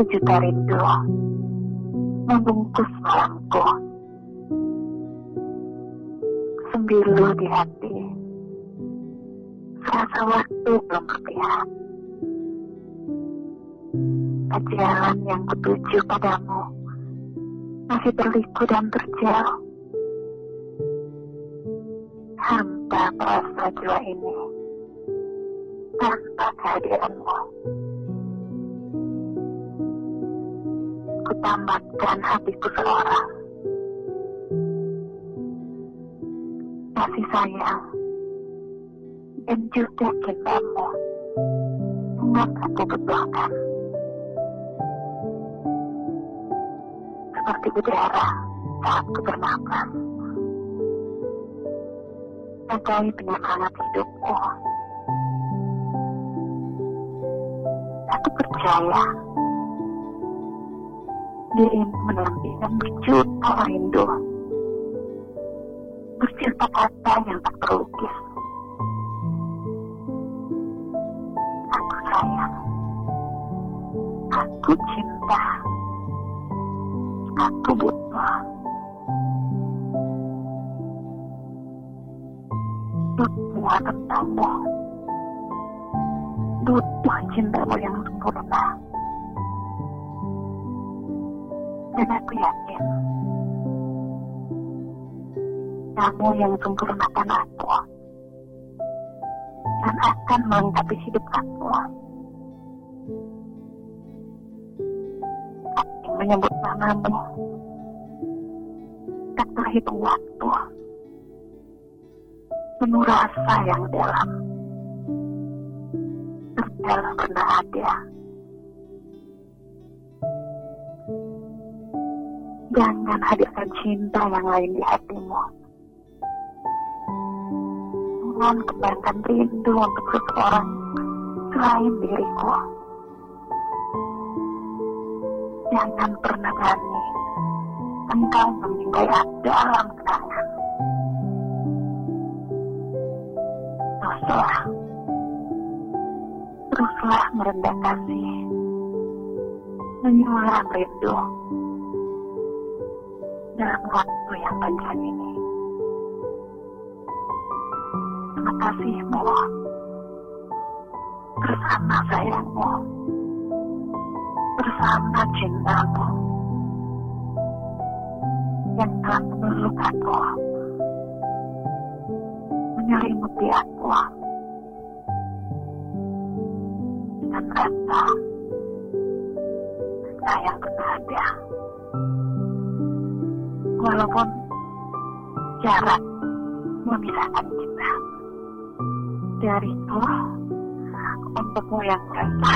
Sejuta rindu membungkus malamku. Sembilu di hati, serasa waktu belum berpihak. Jalan yang kutuju padamu masih berliku dan terjal. Hampa perasa jiwa ini tanpa kehadiranmu. Kutamatkan hatiku seorang. Kasih sayang dan juga cintamu sangat aku butuhkan. Seperti udara saat ku bernapas. Bagai penyemangat hidupku. Aku percaya dirimu menampilkan berjuta rindu. Berjuta kata yang tak terlukis. Aku sayang. Aku cinta. Aku butuh. Semua tentangmu. Butuh cintamu yang sempurna. Dan aku yakin kamu yang sempurnakan aku dan akan melengkapi hidup aku. Aku menyebut namamu. Tak terhitung waktu penuh rasa yang dalam. Terdalam pernah ada jangan hadirkan cinta yang lain di hatimu. Jangan kembangkan rindu untuk seseorang selain diriku. Jangan pernah berani engkau memindai dalam kenangan teruslah. Teruslah merendah kasih. Menyulam rindu dalam waktu yang panjang ini. Terima kasihmu bersama sayangmu bersama cintamu. Yang telah aku menyelimuti aku. Dengan rasa walaupun jarak memisahkan kita dariku untukmu yang rasa